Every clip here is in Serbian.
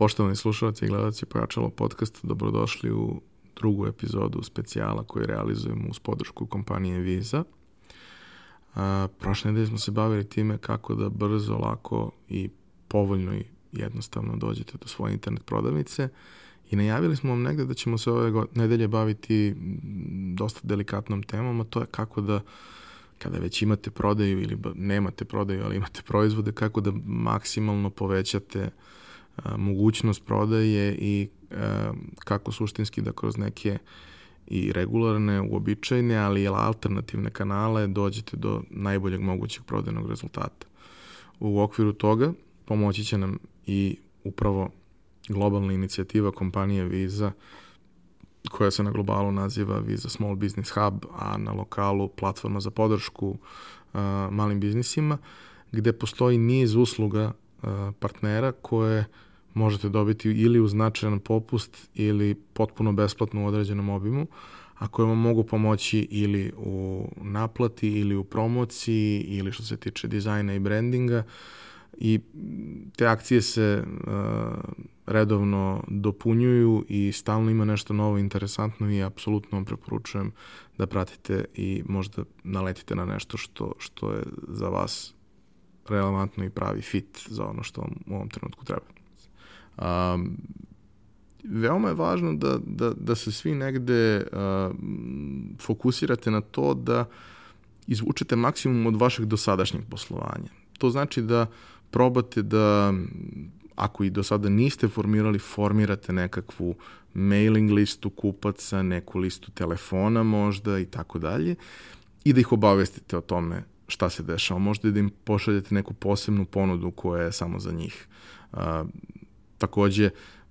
Poštovani slušalci i gledalci Pojačalo podcasta, dobrodošli u drugu epizodu specijala koju realizujemo uz podršku kompanije Visa. A, prošle nedelje smo se bavili time kako da brzo, lako i povoljno i jednostavno dođete do svoje internet prodavnice i najavili smo vam negde da ćemo se ove nedelje baviti dosta delikatnom temom, a to je kako da kada već imate prodaju ili nemate prodaju, ali imate proizvode, kako da maksimalno povećate a, mogućnost prodaje i kako suštinski da kroz neke i regularne, uobičajene, ali i alternativne kanale dođete do najboljeg mogućeg prodajnog rezultata. U okviru toga pomoći će nam i upravo globalna inicijativa kompanije Visa koja se na globalu naziva Visa Small Business Hub, a na lokalu platforma za podršku malim biznisima, gde postoji niz usluga partnera koje možete dobiti ili uz značajan popust ili potpuno besplatno u određenom obimu, a koje vam mogu pomoći ili u naplati ili u promociji ili što se tiče dizajna i brandinga. I te akcije se uh, redovno dopunjuju i stalno ima nešto novo interesantno i apsolutno vam preporučujem da pratite i možda naletite na nešto što, što je za vas relevantno i pravi fit za ono što vam u ovom trenutku treba. Um, veoma je važno da, da, da se svi negde uh, fokusirate na to da izvučete maksimum od vašeg dosadašnjeg poslovanja. To znači da probate da, ako i do sada niste formirali, formirate nekakvu mailing listu kupaca, neku listu telefona možda i tako dalje i da ih obavestite o tome šta se dešava. Možda da im pošaljete neku posebnu ponudu koja je samo za njih. A, takođe,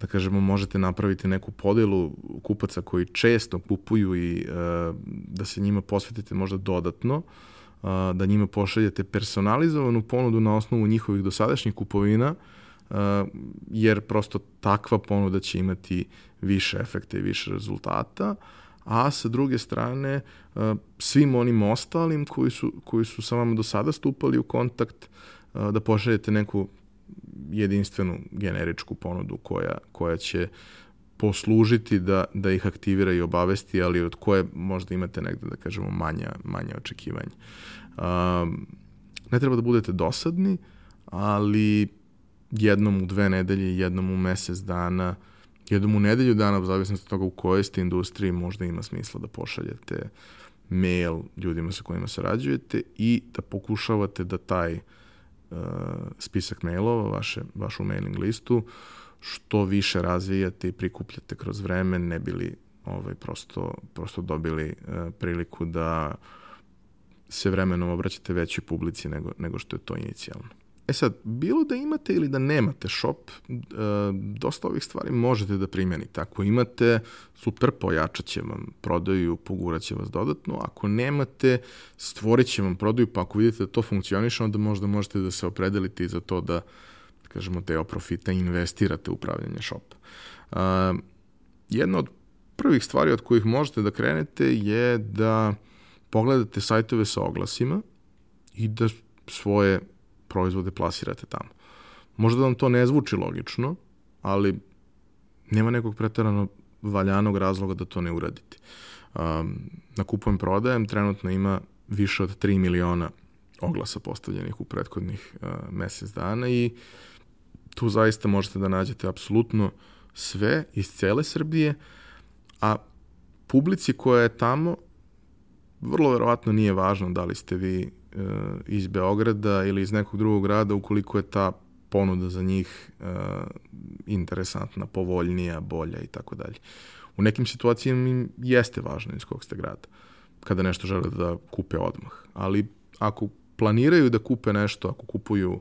da kažemo, možete napraviti neku podelu kupaca koji često kupuju i a, da se njima posvetite možda dodatno, da njima pošaljete personalizovanu ponudu na osnovu njihovih dosadašnjih kupovina, jer prosto takva ponuda će imati više efekta i više rezultata, a sa druge strane svim onim ostalim koji su, koji su sa vama do sada stupali u kontakt, da pošaljete neku jedinstvenu generičku ponudu koja, koja će poslužiti da, da ih aktivira i obavesti, ali od koje možda imate negde, da kažemo, manja, manja očekivanja. Um, ne treba da budete dosadni, ali jednom u dve nedelje, jednom u mesec dana, jednom u nedelju dana, u zavisnosti od toga u kojoj ste industriji, možda ima smisla da pošaljete mail ljudima sa kojima sarađujete i da pokušavate da taj uh, spisak mailova, vaše, vašu mailing listu, što više razvijate i prikupljate kroz vreme, ne bili ovaj, prosto, prosto dobili e, priliku da se vremenom obraćate većoj publici nego, nego što je to inicijalno. E sad, bilo da imate ili da nemate shop, e, dosta ovih stvari možete da primjenite. Ako imate, super, pojačat će vam prodaju, pogurat će vas dodatno. Ako nemate, stvorit će vam prodaju, pa ako vidite da to funkcioniše, onda možda možete da se opredelite i za to da kažemo, deo profita investirate u upravljanje shopa. Uh, jedna od prvih stvari od kojih možete da krenete je da pogledate sajtove sa oglasima i da svoje proizvode plasirate tamo. Možda vam to ne zvuči logično, ali nema nekog pretarano valjanog razloga da to ne uradite. Um, na kupujem prodajem trenutno ima više od 3 miliona oglasa postavljenih u prethodnih uh, mesec dana i tu zaista možete da nađete apsolutno sve iz cele Srbije, a publici koja je tamo vrlo verovatno nije važno da li ste vi iz Beograda ili iz nekog drugog grada ukoliko je ta ponuda za njih e, interesantna, povoljnija, bolja i tako dalje. U nekim situacijama im jeste važno iz kog ste grada, kada nešto žele da kupe odmah. Ali ako planiraju da kupe nešto, ako kupuju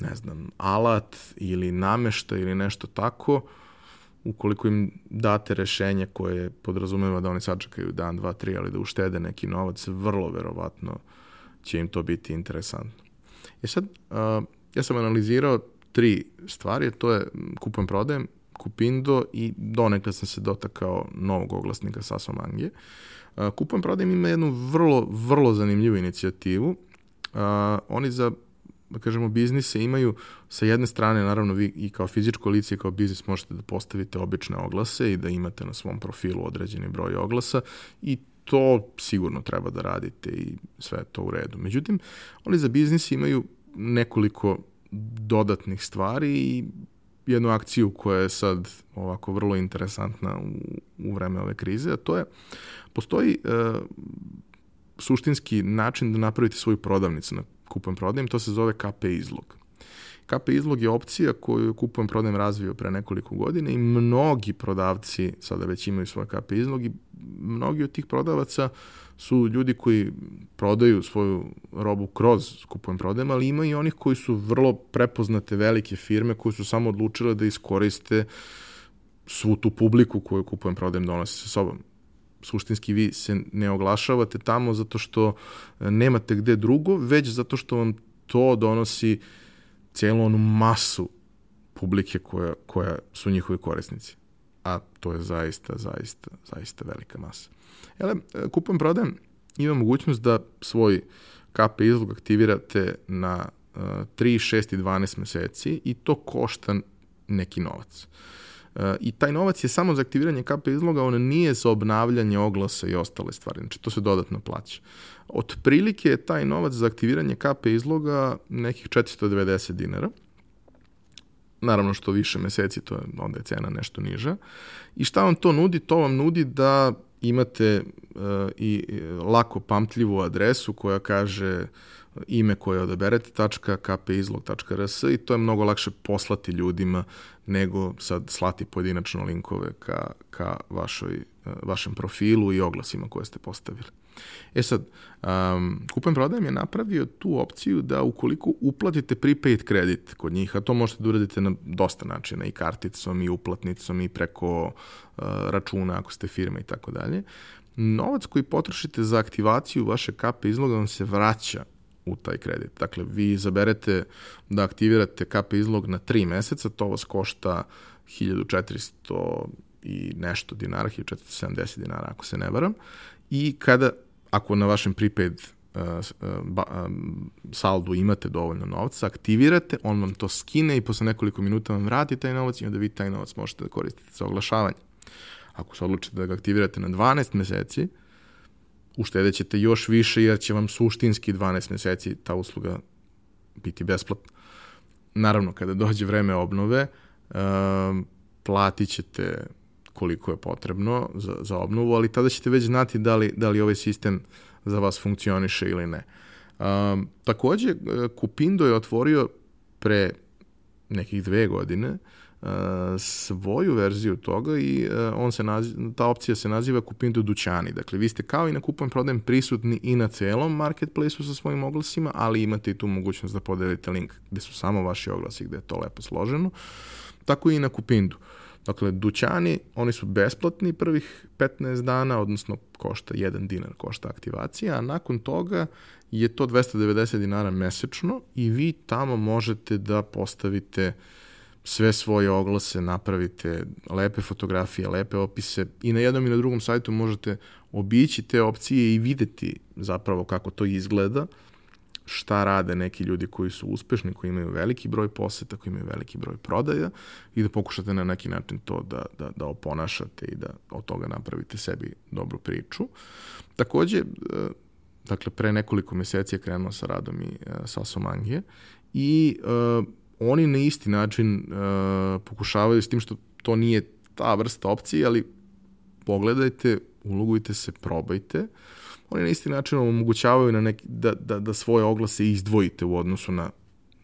ne znam, alat ili namešta ili nešto tako, ukoliko im date rešenje koje podrazumeva da oni sačekaju dan, dva, tri, ali da uštede neki novac, vrlo verovatno će im to biti interesantno. I e sad, ja sam analizirao tri stvari, to je kupujem prodajem, Kupindo i donekle sam se dotakao novog oglasnika Saso Mangije. Kupujem prodajem ima jednu vrlo, vrlo zanimljivu inicijativu. Oni za da kažemo, biznise imaju sa jedne strane, naravno, vi i kao fizičko lice i kao biznis možete da postavite obične oglase i da imate na svom profilu određeni broj oglasa i to sigurno treba da radite i sve to u redu. Međutim, oni za biznis imaju nekoliko dodatnih stvari i jednu akciju koja je sad ovako vrlo interesantna u, u vreme ove krize, a to je, postoji e, suštinski način da napravite svoju prodavnicu na kupujem prodajem, to se zove KP izlog. KP izlog je opcija koju kupujem prodajem razvio pre nekoliko godina i mnogi prodavci sada već imaju svoj KP izlog i mnogi od tih prodavaca su ljudi koji prodaju svoju robu kroz kupujem prodajem, ali ima i onih koji su vrlo prepoznate velike firme koji su samo odlučile da iskoriste svu tu publiku koju kupujem prodajem donosi sa sobom. Suštinski vi se ne oglašavate tamo zato što e, nemate gde drugo, već zato što vam to donosi cijelu onu masu publike koja, koja su njihovi korisnici. A to je zaista, zaista, zaista velika masa. Jel, e, kupujem, prodajem, ima mogućnost da svoj KP izlog aktivirate na uh, 3, 6 i 12 meseci i to košta neki novac. Uh, I taj novac je samo za aktiviranje KP izloga, on nije za obnavljanje oglasa i ostale stvari, znači to se dodatno plaća. Od prilike je taj novac za aktiviranje KP izloga nekih 490 dinara, naravno što više meseci, to je, onda je cena nešto niža. I šta vam to nudi? To vam nudi da imate uh, i lako pamtljivu adresu koja kaže ime koje odaberete, kpizlog.rs i to je mnogo lakše poslati ljudima nego sad slati pojedinačno linkove ka, ka vašoj, e, vašem profilu i oglasima koje ste postavili. E sad, um, Kupujem prodajem je napravio tu opciju da ukoliko uplatite prepaid kredit kod njih, a to možete da uradite na dosta načina, i karticom, i uplatnicom, i preko uh, računa ako ste firma i tako dalje, novac koji potrošite za aktivaciju vaše KP izloga vam se vraća u taj kredit. Dakle, vi izaberete da aktivirate KP izlog na 3 meseca, to vas košta 1400 i nešto dinara, 1470 dinara ako se ne varam, i kada, ako na vašem prepaid uh, uh, saldu imate dovoljno novca, aktivirate, on vam to skine i posle nekoliko minuta vam vrati taj novac i onda vi taj novac možete da koristite za oglašavanje. Ako se odlučite da ga aktivirate na 12 meseci, uštedit ćete još više jer će vam suštinski 12 meseci ta usluga biti besplatna. Naravno, kada dođe vreme obnove, um, platit ćete koliko je potrebno za, za obnovu, ali tada ćete već znati da li, da li ovaj sistem za vas funkcioniše ili ne. Um, takođe, Kupindo je otvorio pre nekih dve godine uh, svoju verziju toga i uh, on se naziva, ta opcija se naziva Kupindo dućani. Dakle, vi ste kao i na kupujem prodajem prisutni i na celom marketplaceu sa svojim oglasima, ali imate i tu mogućnost da podelite link gde su samo vaši oglasi, gde je to lepo složeno. Tako i na Kupindu. Dakle, dućani, oni su besplatni prvih 15 dana, odnosno košta 1 dinar košta aktivacija, a nakon toga je to 290 dinara mesečno i vi tamo možete da postavite uh, sve svoje oglase, napravite lepe fotografije, lepe opise i na jednom i na drugom sajtu možete obići te opcije i videti zapravo kako to izgleda, šta rade neki ljudi koji su uspešni, koji imaju veliki broj poseta, koji imaju veliki broj prodaja i da pokušate na neki način to da, da, da oponašate i da od toga napravite sebi dobru priču. Takođe, e, dakle, pre nekoliko meseci je krenuo sa radom i e, Saso Mangije i uh, oni na isti način uh, pokušavaju s tim što to nije ta vrsta opcije, ali pogledajte, ulogujte se, probajte. Oni na isti način omogućavaju na neki, da, da, da svoje oglase izdvojite u odnosu na,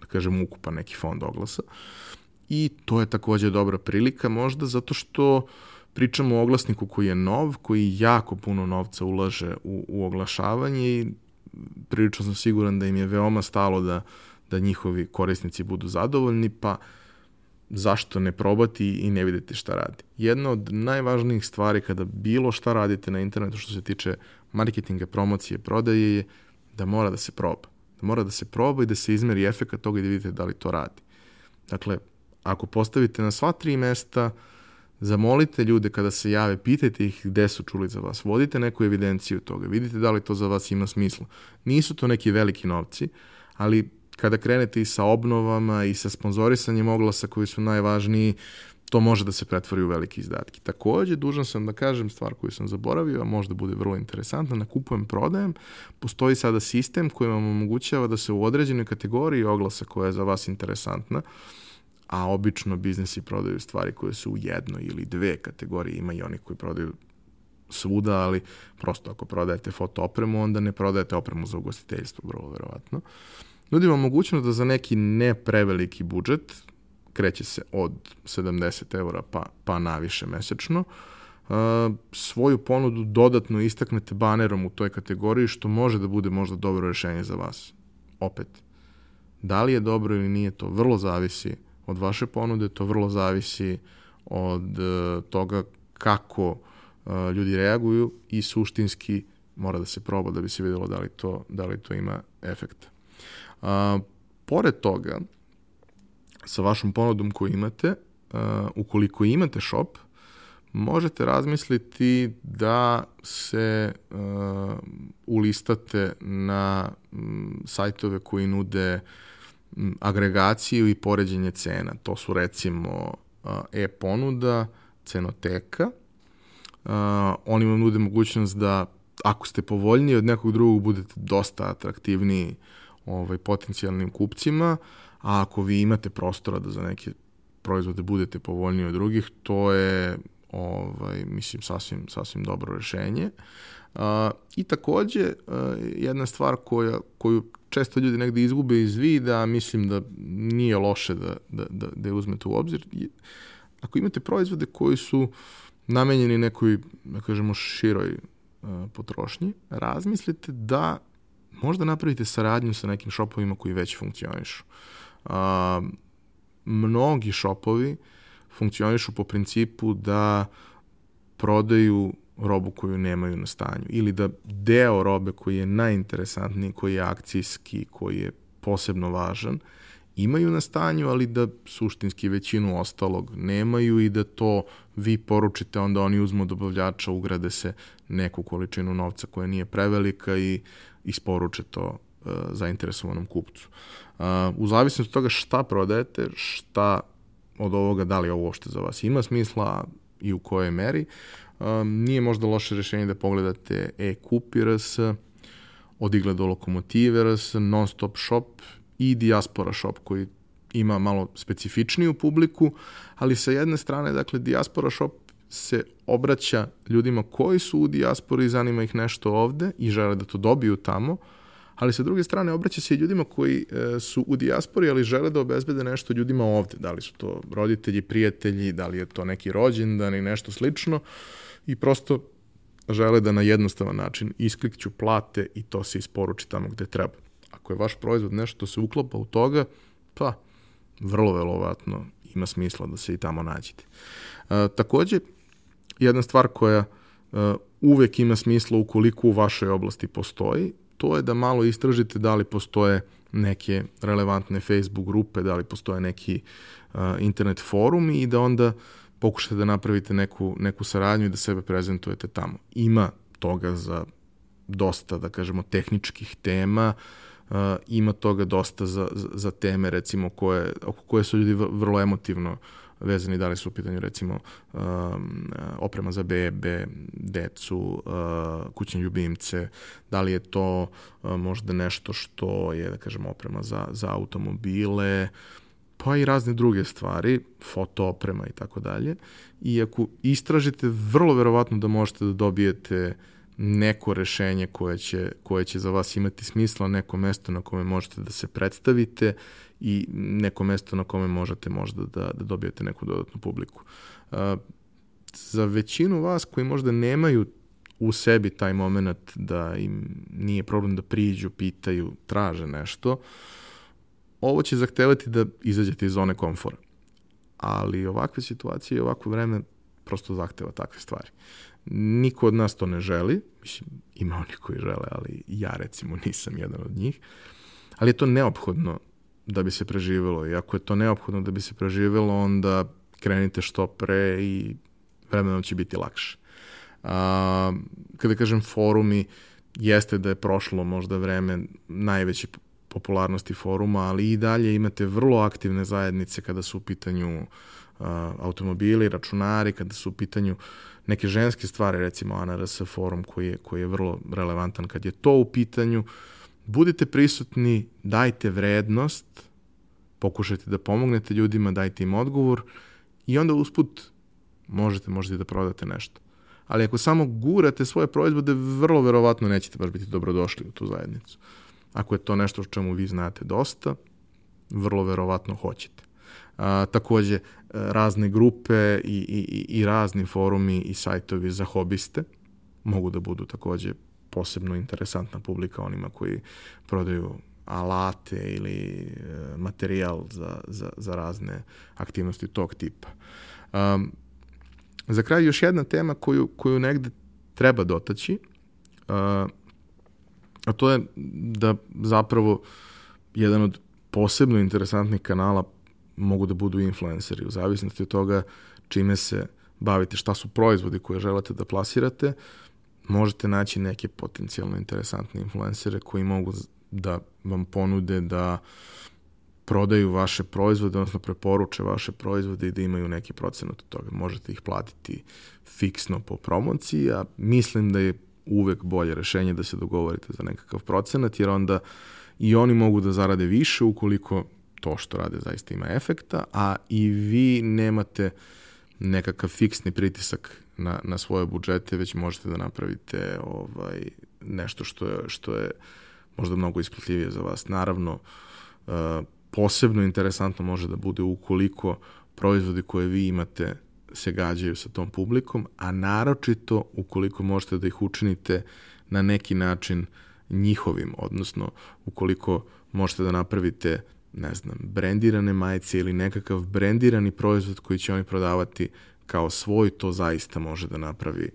da kažem, ukupan neki fond oglasa. I to je takođe dobra prilika možda zato što pričamo o oglasniku koji je nov, koji jako puno novca ulaže u, u oglašavanje i prilično sam siguran da im je veoma stalo da da njihovi korisnici budu zadovoljni, pa zašto ne probati i ne vidite šta radi. Jedna od najvažnijih stvari kada bilo šta radite na internetu što se tiče marketinga, promocije, prodaje je da mora da se proba. Da mora da se proba i da se izmeri efekt toga i da vidite da li to radi. Dakle, ako postavite na sva tri mesta, zamolite ljude kada se jave, pitajte ih gde su čuli za vas, vodite neku evidenciju toga, vidite da li to za vas ima smisla. Nisu to neki veliki novci, ali kada krenete i sa obnovama i sa sponzorisanjem oglasa koji su najvažniji, to može da se pretvori u velike izdatke. Takođe, dužan sam da kažem stvar koju sam zaboravio, a možda bude vrlo interesantna, na kupujem, prodajem, postoji sada sistem koji vam omogućava da se u određenoj kategoriji oglasa koja je za vas interesantna, a obično biznesi prodaju stvari koje su u jednoj ili dve kategorije, ima i oni koji prodaju svuda, ali prosto ako prodajete foto opremu, onda ne prodajete opremu za ugostiteljstvo, vrlo verovatno. Nudimo mogućnost da za neki ne preveliki budžet, kreće se od 70 eura pa, pa naviše mesečno, uh, svoju ponudu dodatno istaknete banerom u toj kategoriji, što može da bude možda dobro rešenje za vas. Opet, da li je dobro ili nije, to vrlo zavisi od vaše ponude, to vrlo zavisi od uh, toga kako uh, ljudi reaguju i suštinski mora da se proba da bi se videlo da li to, da li to ima efekta. Uh, pored toga, sa vašom ponudom koju imate, uh, ukoliko imate shop, možete razmisliti da se uh, ulistate na sajtove koji nude agregaciju i poređenje cena. To su recimo uh, e-ponuda, cenoteka. Uh, oni vam nude mogućnost da ako ste povoljniji od nekog drugog budete dosta atraktivniji ovaj, potencijalnim kupcima, a ako vi imate prostora da za neke proizvode budete povoljniji od drugih, to je ovaj, mislim, sasvim, sasvim dobro rešenje. Uh, I takođe, uh, jedna stvar koja, koju često ljudi negde izgube iz vida, mislim da nije loše da, da, da, da je uzmete u obzir. Ako imate proizvode koji su namenjeni nekoj, da kažemo, široj uh, potrošnji, razmislite da možda napravite saradnju sa nekim šopovima koji već funkcionišu. A, mnogi šopovi funkcionišu po principu da prodaju robu koju nemaju na stanju ili da deo robe koji je najinteresantniji, koji je akcijski, koji je posebno važan, imaju na stanju, ali da suštinski većinu ostalog nemaju i da to vi poručite, onda oni uzmu dobavljača, ugrade se neku količinu novca koja nije prevelika i isporuče to uh, zainteresovanom kupcu. Uh, u zavisnosti od toga šta prodajete, šta od ovoga, da li ovo uopšte za vas ima smisla i u kojoj meri, um, nije možda loše rešenje da pogledate e-kupi RS, od igle do lokomotive non-stop shop i diaspora shop koji ima malo specifičniju publiku, ali sa jedne strane, dakle, diaspora shop se obraća ljudima koji su u dijaspori zanima ih nešto ovde i žele da to dobiju tamo, ali sa druge strane obraća se i ljudima koji e, su u dijaspori, ali žele da obezbede nešto ljudima ovde. Da li su to roditelji, prijatelji, da li je to neki rođendan i nešto slično i prosto žele da na jednostavan način isklikću plate i to se isporuči tamo gde treba. Ako je vaš proizvod nešto se uklopa u toga, pa vrlo verovatno ima smisla da se i tamo nađete. E, takođe, jedna stvar koja uh, uvek ima smisla ukoliko u vašoj oblasti postoji, to je da malo istražite da li postoje neke relevantne Facebook grupe, da li postoje neki uh, internet forum i da onda pokušate da napravite neku, neku saradnju i da sebe prezentujete tamo. Ima toga za dosta, da kažemo, tehničkih tema, uh, ima toga dosta za, za, teme, recimo, koje, oko koje su ljudi vrlo emotivno uh, vezani da li su u pitanju recimo um, oprema za bebe, decu, uh, kućne ljubimce, da li je to uh, možda nešto što je, da kažemo, oprema za, za automobile, pa i razne druge stvari, foto oprema i tako dalje. I ako istražite, vrlo verovatno da možete da dobijete neko rešenje koje će, koje će za vas imati smisla, neko mesto na kome možete da se predstavite i neko mesto na kome možete možda da, da dobijete neku dodatnu publiku. Uh, za većinu vas koji možda nemaju u sebi taj moment da im nije problem da priđu, pitaju, traže nešto, ovo će zahtevati da izađete iz zone komfora. Ali ovakve situacije i ovako vreme prosto zahteva takve stvari. Niko od nas to ne želi, mislim, ima oni koji žele, ali ja recimo nisam jedan od njih, ali je to neophodno da bi se preživelo i ako je to neophodno da bi se preživelo, onda krenite što pre i vremenom će biti lakše. A, kada kažem forumi, jeste da je prošlo možda vreme najveće popularnosti foruma, ali i dalje imate vrlo aktivne zajednice kada su u pitanju uh, automobili, računari, kada su u pitanju neke ženske stvari, recimo ANRS forum koji je, koji je vrlo relevantan kad je to u pitanju. Budite prisutni, dajte vrednost, pokušajte da pomognete ljudima, dajte im odgovor i onda usput možete, možete da prodate nešto. Ali ako samo gurate svoje proizvode, vrlo verovatno nećete baš biti dobrodošli u tu zajednicu. Ako je to nešto o čemu vi znate dosta, vrlo verovatno hoćete. A, takođe, razne grupe i, i, i razni forumi i sajtovi za hobiste mogu da budu takođe posebno interesantna publika onima koji prodaju alate ili e, materijal za, za, za razne aktivnosti tog tipa. Um, za kraj još jedna tema koju, koju negde treba dotaći, uh, a to je da zapravo jedan od posebno interesantnih kanala mogu da budu influenceri, u zavisnosti od toga čime se bavite, šta su proizvodi koje želite da plasirate, možete naći neke potencijalno interesantne influencere koji mogu da vam ponude da prodaju vaše proizvode, odnosno preporuče vaše proizvode i da imaju neki procenat od toga. Možete ih platiti fiksno po promociji, a mislim da je uvek bolje rešenje da se dogovorite za nekakav procenat, jer onda i oni mogu da zarade više ukoliko to što rade zaista ima efekta, a i vi nemate nekakav fiksni pritisak na, na svoje budžete, već možete da napravite ovaj, nešto što je, što je možda mnogo isplatljivije za vas. Naravno, uh, posebno interesantno može da bude ukoliko proizvodi koje vi imate se gađaju sa tom publikom, a naročito ukoliko možete da ih učinite na neki način njihovim, odnosno ukoliko možete da napravite ne znam, brendirane majice ili nekakav brendirani proizvod koji će oni prodavati kao svoj, to zaista može da napravi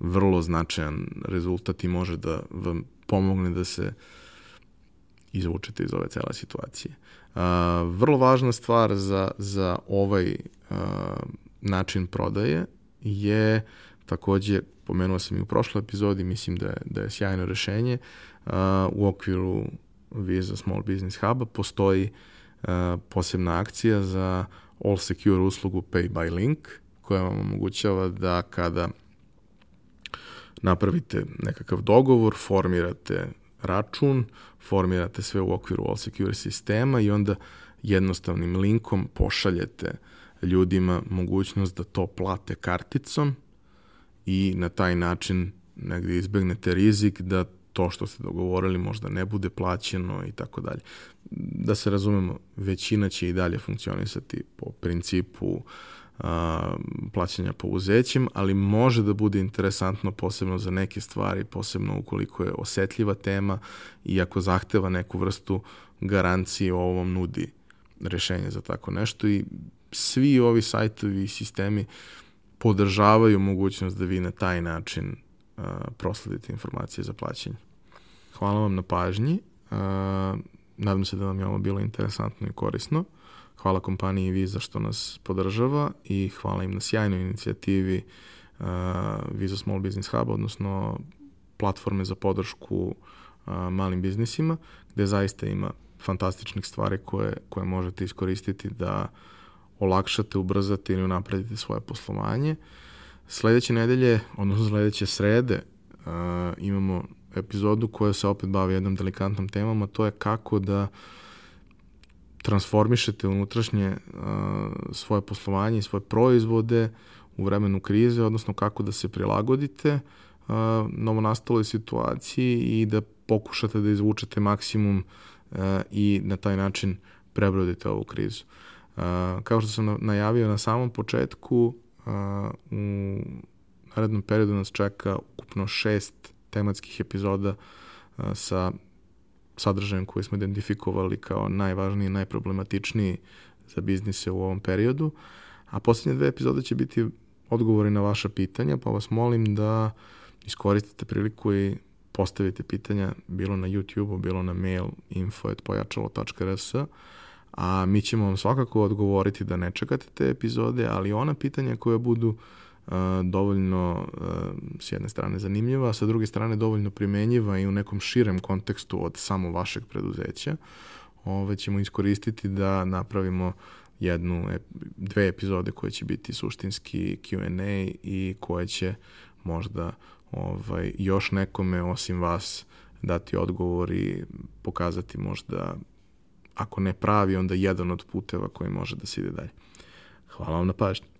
vrlo značajan rezultat i može da vam pomogne da se izvučete iz ove cele situacije. Vrlo važna stvar za, za ovaj način prodaje je takođe, pomenuo sam i u prošloj epizodi, mislim da je, da je sjajno rešenje, u okviru Visa Small Business Huba postoji uh, posebna akcija za All Secure uslugu Pay by Link, koja vam omogućava da kada napravite nekakav dogovor, formirate račun, formirate sve u okviru All Secure sistema i onda jednostavnim linkom pošaljete ljudima mogućnost da to plate karticom i na taj način negde izbegnete rizik da to što ste dogovorili možda ne bude plaćeno i tako dalje. Da se razumemo, većina će i dalje funkcionisati po principu a, plaćanja pouzećem, ali može da bude interesantno posebno za neke stvari, posebno ukoliko je osetljiva tema i ako zahteva neku vrstu garancije ovom nudi rešenje za tako nešto i svi ovi sajtovi i sistemi podržavaju mogućnost da vi na taj način prosledite informacije za plaćanje. Hvala vam na pažnji. Uh, nadam se da vam je ovo bilo interesantno i korisno. Hvala kompaniji Visa što nas podržava i hvala im na sjajnoj inicijativi uh, Visa Small Business Hub, odnosno platforme za podršku uh, malim biznisima, gde zaista ima fantastičnih stvari koje, koje možete iskoristiti da olakšate, ubrzate ili unapredite svoje poslovanje. Sledeće nedelje, odnosno sledeće srede, uh, imamo epizodu koja se opet bavi jednom delikantnom temom, a to je kako da transformišete unutrašnje uh, svoje poslovanje i svoje proizvode u vremenu krize, odnosno kako da se prilagodite uh, novonastaloj situaciji i da pokušate da izvučete maksimum uh, i na taj način prebrodite ovu krizu. Uh, kao što sam najavio na samom početku, u narednom periodu nas čeka ukupno šest tematskih epizoda sa sadržajem koji smo identifikovali kao najvažniji i najproblematičniji za biznise u ovom periodu. A poslednje dve epizode će biti odgovori na vaša pitanja, pa vas molim da iskoristite priliku i postavite pitanja bilo na YouTube-u, bilo na mail info.pojačalo.rs a mi ćemo vam svakako odgovoriti da ne čekate te epizode, ali ona pitanja koja budu dovoljno s jedne strane zanimljiva, a sa druge strane dovoljno primenjiva i u nekom širem kontekstu od samo vašeg preduzeća, ove ćemo iskoristiti da napravimo jednu, dve epizode koje će biti suštinski Q&A i koje će možda ovaj, još nekome osim vas dati odgovor i pokazati možda ako ne pravi, onda jedan od puteva koji može da se ide dalje. Hvala vam na pažnju.